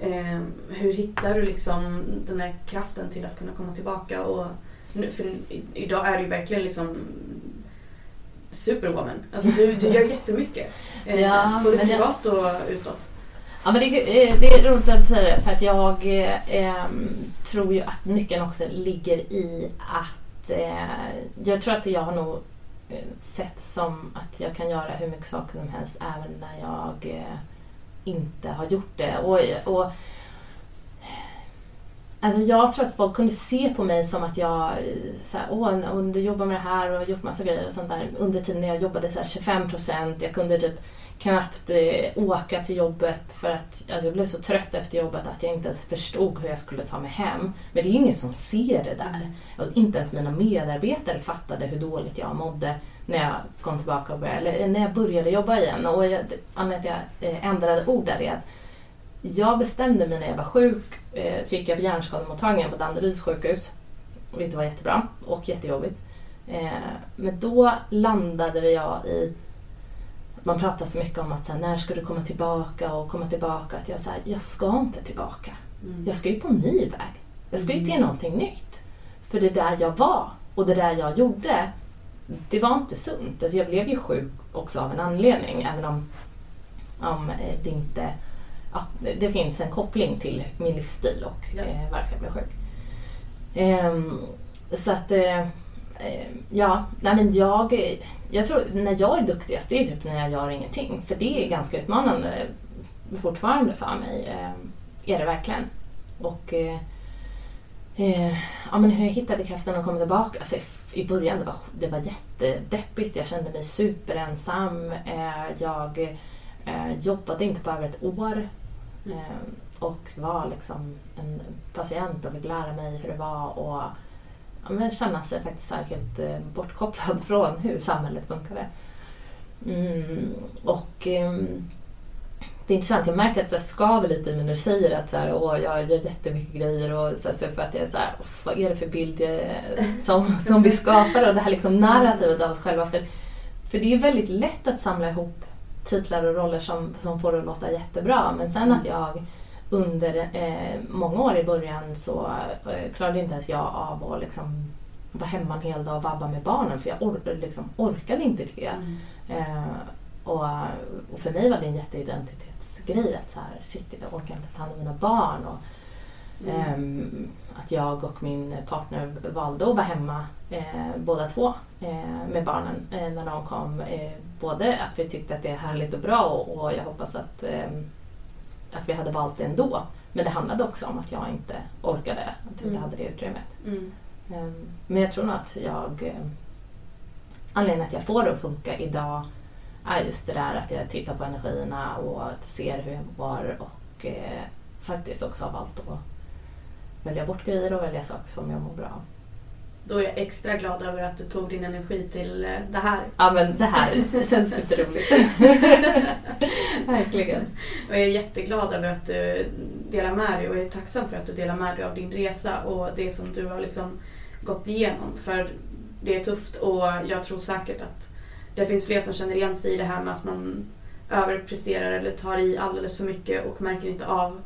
eh, hur hittar du liksom den här kraften till att kunna komma tillbaka? Och, nu, för idag är du ju verkligen liksom superwoman. Alltså du, du gör jättemycket. Eh, Ja, både men jag- privat och utåt. Ja, men det, eh, det är roligt att du säger det för att jag eh, tror ju att nyckeln också ligger i att eh, jag tror att jag har nog Eh, sett som att jag kan göra hur mycket saker som helst även när jag eh, inte har gjort det. Och, och, alltså jag tror att folk kunde se på mig som att jag eh, så här, Åh, du jobbar med det här och har gjort massa grejer och sånt där. Under tiden när jag jobbade så här 25 procent, jag kunde typ knappt eh, åka till jobbet för att alltså, jag blev så trött efter jobbet att jag inte ens förstod hur jag skulle ta mig hem. Men det är ju ingen som ser det där. Och inte ens mina medarbetare fattade hur dåligt jag mådde när jag kom tillbaka och började, eller när jag började jobba igen. Och jag, anledningen till att jag eh, ändrade ord där är att jag bestämde mig när jag var sjuk, eh, så gick jag på hjärnskademottagningen på Danderyds sjukhus. Vilket var jättebra och jättejobbigt. Eh, men då landade jag i man pratar så mycket om att så här, när ska du komma tillbaka och komma tillbaka. Att jag, här, jag ska inte tillbaka. Mm. Jag ska ju på en ny väg. Jag ska ju till Mm. någonting nytt. För det där jag var och det där jag gjorde, det var inte sunt. Alltså jag blev ju sjuk också av en anledning. Även om, om eh, det inte... Ja, det, finns en koppling till min livsstil och Ja. eh, varför jag blev sjuk. Ehm, så att... Eh, eh, Eh, ja, nej men jag... Jag tror när jag är duktigast, det är typ när jag gör ingenting. För det är ganska utmanande fortfarande för mig. Eh, är det verkligen. Och eh, eh, ja, men hur jag hittade kraften att komma tillbaka. Alltså, i- början det var det var jättedeppigt. Jag kände mig superensam. Eh, jag eh, jobbade inte på över ett år. Eh, och var liksom en patient och fick lära mig hur det var. Och ja, men känna sig faktiskt här helt eh, bortkopplad från hur samhället funkade. Mm, och eh, det är intressant, jag märker att det skaver lite i mig när du säger att så här, Åh, jag gör jättemycket grejer och så, här, så för att jag är så här, vad är det för bild jag, eh, som, som vi skapar och det här liksom narrativet av oss själva. För, för det är väldigt lätt att samla ihop titlar och roller som, som får det att låta jättebra men sen att jag under eh, många år i början så eh, klarade inte ens jag av att liksom vara hemma en hel dag och vabba med barnen för jag or- liksom orkade inte det. Mm. Eh, och, och för mig var det en jätteidentitetsgrej att så här, shit, jag orkar inte ta hand om mina barn. Och, Mm. ehm, att jag och min partner valde att vara hemma eh, båda två eh, med barnen eh, när de kom. Eh, både att vi tyckte att det är härligt och bra och, och jag hoppas att, ehm, att vi hade valt det ändå. Men det handlade också om att jag inte orkade, att jag inte Mm. hade det utrymmet. Mm. Ehm, Men jag tror nog att jag... eh, Anledningen att jag får det att funka idag är just det där att jag tittar på energierna och ser hur jag mår och eh, faktiskt också har valt att välja bort grejer och välja saker som jag mår bra av. Då är jag extra glad över att du tog din energi till eh, det här. Ja men det här det känns superroligt. Verkligen. Och jag är jätteglad över att du delar med dig och jag är tacksam för att du delar med dig av din resa och det som du har liksom gått igenom. För det är tufft och jag tror säkert att det finns fler som känner igen sig i det här med att man överpresterar eller tar i alldeles för mycket och märker inte av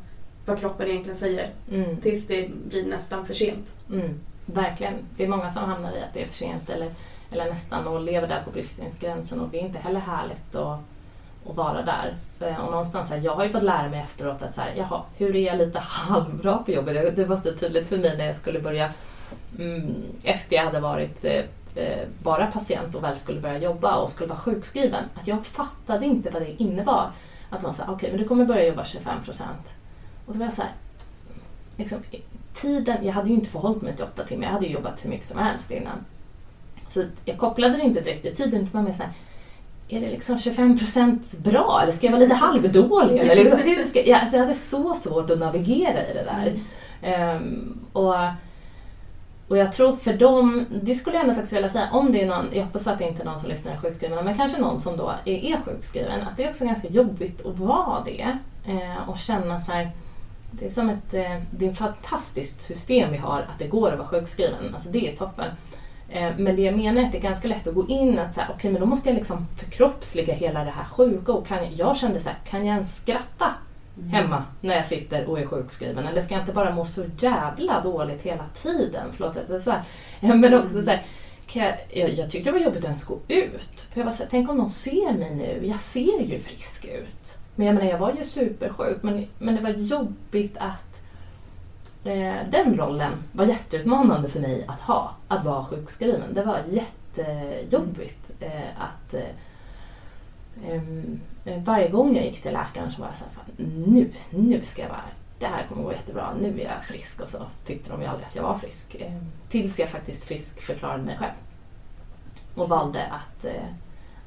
vad kroppen egentligen säger. Mm. Tills det blir nästan för sent. Mm. Verkligen. Det är många som hamnar i att det är för sent eller, eller nästan och lever där på bristningsgränsen och det är inte heller härligt att, att vara där. Eh, och någonstans här, jag har ju fått lära mig efteråt att så här, jaha, hur är jag lite halvbra på jobbet? Det- var så tydligt för mig när jag skulle börja mm, efter jag hade varit eh, eh, bara patient och väl skulle börja jobba och skulle vara sjukskriven. Att jag fattade inte vad det innebar. Att man sa, okej men du kommer börja jobba 25 procent. Och då var jag så här, liksom, tiden, jag hade ju inte förhållit mig till åtta timmar, jag hade ju jobbat hur mycket som helst innan. Så jag kopplade det inte direkt till tiden, utan var mer så här, är det liksom 25 procent bra eller ska jag vara lite halvdålig? Eller liksom, hur ska, jag, alltså jag hade så svårt att navigera i det där. Ehm, och, och jag tror för dem, det skulle jag ändå faktiskt vilja säga, om det är någon, jag hoppas att det inte är någon som lyssnar är sjukskriven, men kanske någon som då är, är sjukskriven, att det är också ganska jobbigt att vara det eh, och känna så här, det är som ett, eh, det är ett fantastiskt system vi har att det går att vara sjukskriven, alltså det är toppen. Eh, Men det jag menar är att det är ganska lätt att gå in att så här, okej men då måste jag liksom förkroppsliga hela det här sjuka och kan jag, kände så här, kan jag ens skratta hemma när jag sitter och är sjukskriven? Eller ska jag inte bara må så jävla dåligt hela tiden? Förlåt att det är så här. Men också så här, jag, jag, tyckte det var jobbigt att ens gå ut. För jag var så här, tänk om någon ser mig nu? Jag ser ju frisk ut. Men jag menar, jag var ju supersjuk. Men, men det var jobbigt att eh, den rollen var jätteutmanande för mig att ha. Att vara sjukskriven. Det var jättejobbigt eh, att eh, eh, varje gång jag gick till läkaren så var jag så här, "Fan, nu, nu ska jag vara, det här kommer gå jättebra, nu är jag frisk och så tyckte de ju aldrig att jag var frisk. Ehm, tills jag faktiskt friskförklarade mig själv. Och valde att, eh,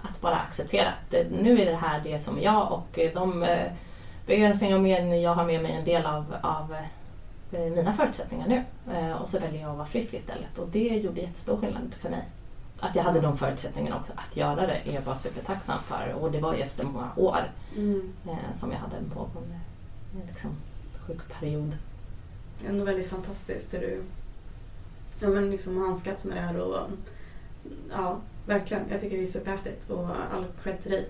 att bara acceptera att eh, nu är det här det som är jag och eh, de eh, begränsningar och men jag har med mig en del av, av eh, mina förutsättningar nu. Eh, och så väljer jag att vara frisk istället och det gjorde jättestor skillnad för mig. Att jag hade de förutsättningarna också att göra det är jag bara supertacksam för och det var ju efter många år Mm. eh, som jag hade en pågående eh, liksom, sjukperiod. Ändå väldigt fantastiskt hur du ja, men liksom handskats med det här. Och, ja, verkligen. Jag tycker det är superhäftigt och all cred till dig.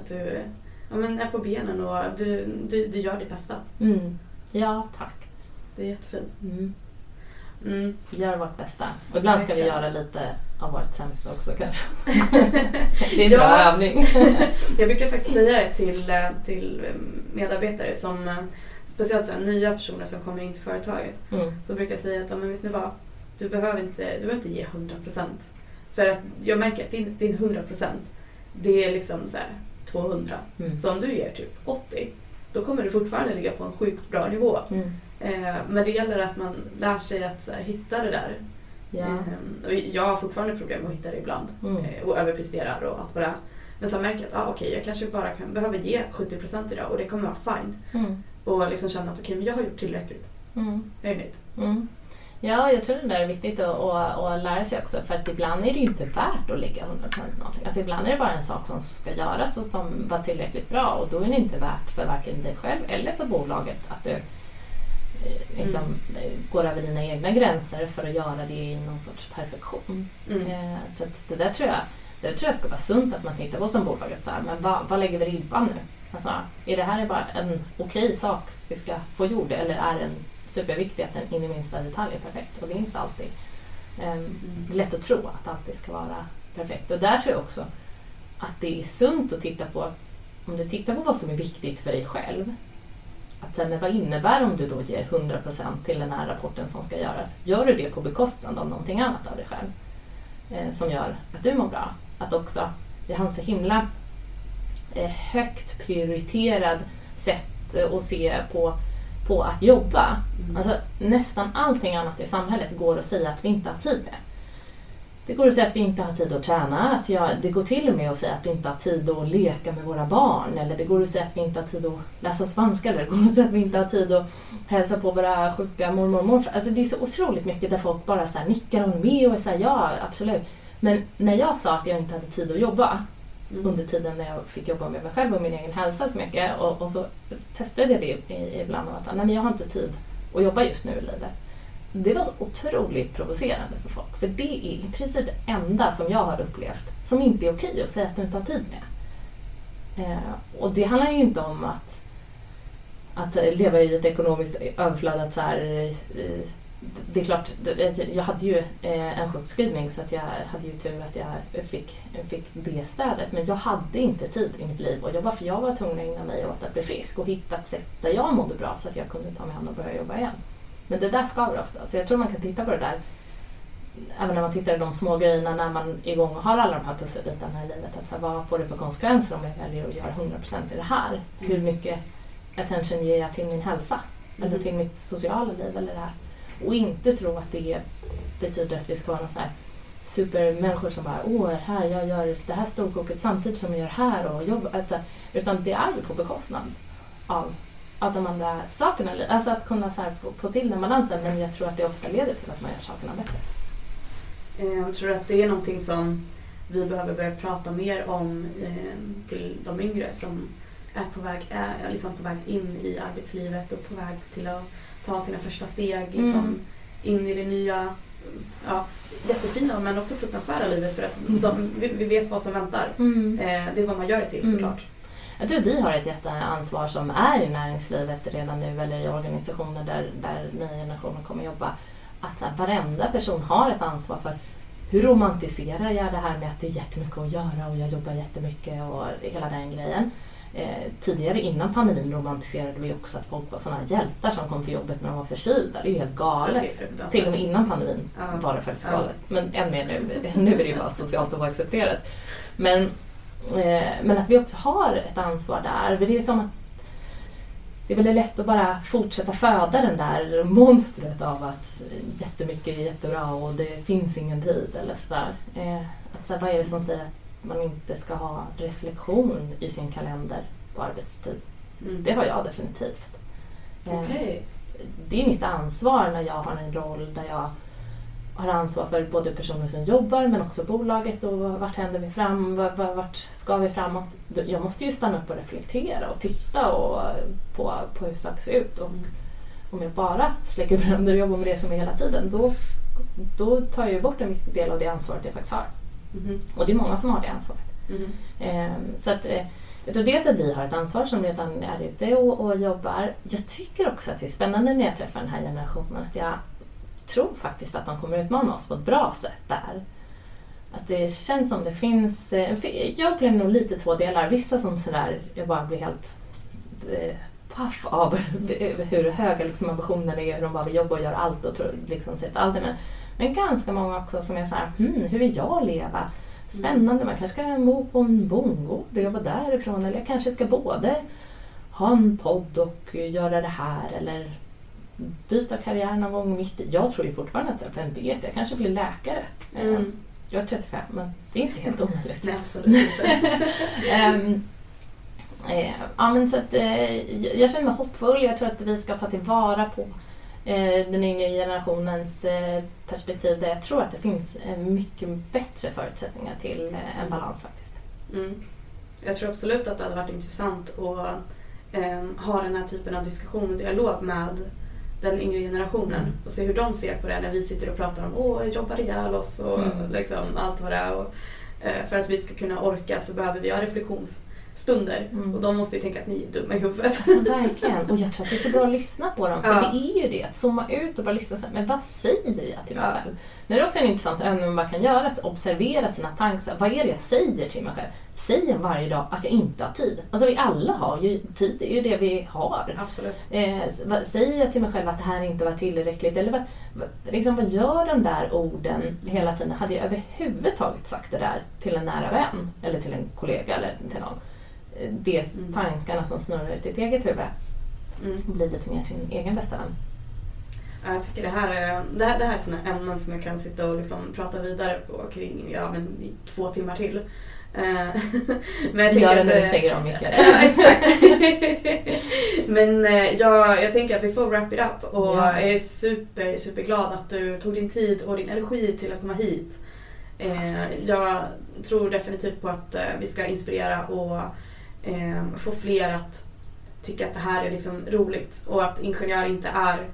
Att du ja, men är på benen och du, du, du gör ditt bästa. Mm. Ja, tack. Det är jättefint. Mm. Mm. Gör vårt bästa. Och ibland ska vi göra lite av vårt sämsta också kanske. det är en bra övning. Jag brukar faktiskt säga det till, eh, till eh, medarbetare som eh, speciellt så här, nya personer som kommer in till företaget. Mm. Så brukar jag säga att men vet ni vad, du behöver inte, du behöver inte ge 100%. För att jag märker att din, din 100% det är liksom så här 200. Mm. Så om du ger typ 80 då kommer du fortfarande ligga på en sjukt bra nivå. Mm. Eh, men det gäller att man lär sig att så här, hitta det där. Ja. Eh, och jag har fortfarande problem med att hitta det ibland. Mm. Eh, och överpresterar och allt vad det är. Men sen märker jag att ah, okej, jag kanske bara kan, behöver ge 70% idag och det kommer vara fine. Mm. Och liksom känna att okej, men jag har gjort tillräckligt. Mm. Jag är nöjd. Mm. Ja, jag tror det där är viktigt att, att, att lära sig också för att ibland är det ju inte värt att ligga 100% på någonting. Alltså ibland är det bara en sak som ska göras och som var tillräckligt bra och då är det inte värt för varken dig själv eller för bolaget att du eh, liksom, eh, går över dina egna gränser för att göra det i någon sorts perfektion. Mm. Eh, Så det där tror jag det där tror jag ska vara sunt att man tittar på som bolaget. Så här, men vad, vad lägger vi ribban nu? Alltså, är det här bara en okej sak vi ska få gjord eller är den superviktig att den in i minsta detalj är perfekt? Och det är inte alltid. Ehm, lätt att tro att allt ska vara perfekt. Och där tror jag också att det är sunt att titta på, om du tittar på vad som är viktigt för dig själv. Att men vad innebär om du då ger 100% till den här rapporten som ska göras? Gör du det på bekostnad av någonting annat av dig själv? Eh, som gör att du mår bra. Att också, vi har en så himla högt prioriterad sätt eh, att se på, på att jobba. Mm. Alltså, nästan allting annat i samhället går att säga att vi inte har tid med. Det går att säga att vi inte har tid att träna. Att jag, det går till och med att säga att vi inte har tid att leka med våra barn. Eller det går att säga att vi inte har tid att läsa spanska. Eller det går att säga att vi inte har tid att hälsa på våra sjuka mormor och morfar. Alltså det är så otroligt mycket där folk bara så nickar och med och säger ja, absolut. Men när jag sa att jag inte hade tid att jobba Mm. under tiden när jag fick jobba med mig själv och min egen hälsa så mycket. Och, och så testade jag det ibland och att ah, nej, men jag har inte tid att jobba just nu i livet. det var otroligt provocerande för folk. För det är i princip det enda som jag har upplevt som inte är okej att säga att du inte har tid med. Eh, och det handlar ju inte om att, att leva i ett ekonomiskt överflöd. Att så här, eh, det är klart, jag hade ju eh, en sjukskrivning så att jag hade ju tur att jag fick, fick det stödet. Men jag hade inte tid i mitt liv att jobba för jag var tvungen att ägna mig åt att bli frisk och hitta ett sätt där jag mådde bra så att jag kunde ta mig an och börja jobba igen. Men det där skaver ofta. Så jag tror man kan titta på det där även när man tittar på de små grejerna när man är igång och har alla de här pusselbitarna i livet. Att så här, vad får det för konsekvenser om jag väljer att göra 100% i det här? Hur mm. mycket attention ger jag till min hälsa? Mm. Eller till mitt sociala liv eller det här? Och inte tro att det betyder att vi ska vara någon så här supermänniskor som bara åh, här, jag gör det här storkoket samtidigt som jag gör det här och jobbar. Alltså, utan det är ju på bekostnad av, av de andra sakerna. Alltså att kunna så få, få till den balansen men jag tror att det ofta leder till att man gör sakerna bättre. Eh, jag tror att det är någonting som vi behöver börja prata mer om eh, till de yngre som är på väg, är liksom på väg in i arbetslivet och på väg till att ta sina första steg liksom, mm. in i det nya, ja, jättefina men också fruktansvärda livet för att de, vi, vi, vet vad som väntar. Mm. Eh, det är vad man gör det till mm. såklart. Jag tror vi har ett jätteansvar som är i näringslivet redan nu eller i organisationer där, där nya generationer kommer jobba. Att varenda person har ett ansvar för hur romantiserar jag det här med att det är jättemycket att göra och jag jobbar jättemycket och hela den grejen. Eh, tidigare innan pandemin romantiserade vi också att folk var sådana hjältar som kom till jobbet när de var förkylda. Det är ju helt galet. Till och med innan pandemin ja. var det faktiskt galet. Men än mer nu. Nu är det ju bara socialt oaccepterat. Men, eh, men att vi också har ett ansvar där. Det är som att det är väldigt lätt att bara fortsätta föda den där monstret av att jättemycket är jättebra och det finns ingen tid eller sådär. Eh, att så vad är det som säger att man inte ska ha reflektion i sin kalender på arbetstid? Mm. Det har jag definitivt. Eh, okay. Det är mitt ansvar när jag har en roll där jag har ansvar för både personer som jobbar men också bolaget och vart händer vi fram, vart ska vi framåt? Jag måste ju stanna upp och reflektera och titta och, på, på hur saker ser ut. Och om jag bara släcker bränder och jobbar med det som är hela tiden då, då tar jag ju bort en viktig del av det ansvaret jag faktiskt har. Mm. Och det är många som har det ansvaret. Mm. Så att, jag tror dels att vi har ett ansvar som redan är ute och, och jobbar. Jag tycker också att det är spännande när jag träffar den här generationen att jag tror faktiskt att de kommer utmana oss på ett bra sätt där. Att det känns som det finns, eh, jag upplever nog lite två delar. Vissa som sådär, jag bara blir helt eh, paff av hur höga liksom, ambitionerna är, hur de bara vill jobba och göra allt och liksom sätta allt men, men ganska många också som är såhär, hmm, hur vill jag leva? Spännande, man kanske ska bo på en bondgård och jobba därifrån eller jag kanske ska både ha en podd och göra det här eller byta karriär någon gång mitt i. Jag tror ju fortfarande att, vem vet, jag kanske blir läkare. Mm. Jag är 35 men det är inte helt omöjligt. Nej, absolut inte. um, ja, men så att, eh, jag känner mig hoppfull. Jag tror att vi ska ta tillvara på eh, den yngre generationens eh, perspektiv där jag tror att det finns eh, mycket bättre förutsättningar till eh, en balans faktiskt. Mm. Jag tror absolut att det hade varit intressant att ehm, ha den här typen av diskussion och dialog med den yngre generationen mm. och se hur de ser på det när vi sitter och pratar om åh, jobbar ihjäl oss och mm. liksom, allt vad det är. Och, eh, för att vi ska kunna orka så behöver vi ha reflektionsstunder mm. och de måste ju tänka att ni är dumma i huvudet. Alltså, verkligen, och jag tror att det är så bra att lyssna på dem för ja. det är ju det, att zooma ut och bara lyssna så här, men vad säger jag till mig ja. själv? Det är också en intressant övning man kan göra, att observera sina tankar. Vad är det jag säger till mig själv? säger varje dag att jag inte har tid. Alltså vi alla har ju tid, det är ju det vi har. Absolut. Eh, säger jag till mig själv att det här inte var tillräckligt? Eller vad, liksom, vad gör de där orden hela tiden? Hade jag överhuvudtaget sagt det där till en nära vän eller till en kollega eller till någon? Eh, det mm. tankarna som snurrar i sitt eget huvud mm. blir lite mer sin egen bästa vän. Jag tycker det här är, det här, det här är sådana ämnen som jag kan sitta och liksom prata vidare på kring ja, men, i två timmar till. Eh, men jag Gör det när vi stänger av micken. ja, exakt. Men eh, jag, jag tänker att vi får wrap it up och ja. jag är super, super glad att du tog din tid och din energi till att komma hit. Jag tror definitivt på att vi ska inspirera och få fler att tycka att det här är liksom roligt och att ingenjör inte är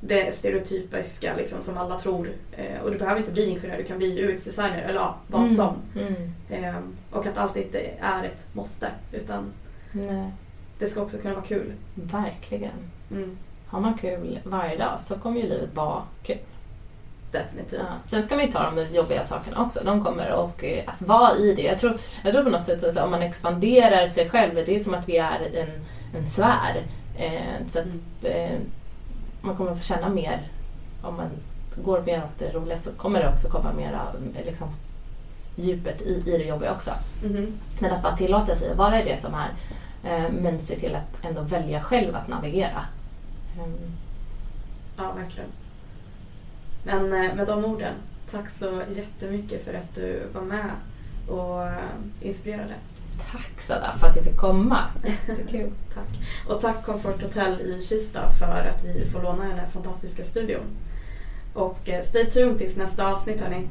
det stereotypiska liksom, som alla tror. Eh, och du behöver inte bli ingenjör, du kan bli UX-designer eller ja, vad Mm. som. Mm. Eh, och att allt inte är ett måste utan Nej, det ska också kunna vara kul. verkligen. Mm, Har man kul varje dag så kommer ju livet vara kul. Definitivt. Ja. Sen ska man ju ta de jobbiga sakerna också. De kommer och eh, att vara i det. Jag tror, jag tror på något sätt att om man expanderar sig själv, det är som att vi är en, en sfär. Eh, så att eh, man kommer få känna mer om man går mer åt det roliga så kommer det också komma mer av eh, liksom, djupet i, i det jobbiga också. Mhm. Men att bara tillåta sig att vara i det som är. Eh, men se till att ändå välja själv att navigera. Mm. Ja, verkligen. Men eh, med de orden, tack så jättemycket för att du var med och eh, inspirerade. Tack Sada för att jag fick komma. Jättekul. Tack. Och tack Comfort Hotel i Kista för att vi får låna den här fantastiska studion. Och eh, stay tuned tills nästa avsnitt hörni.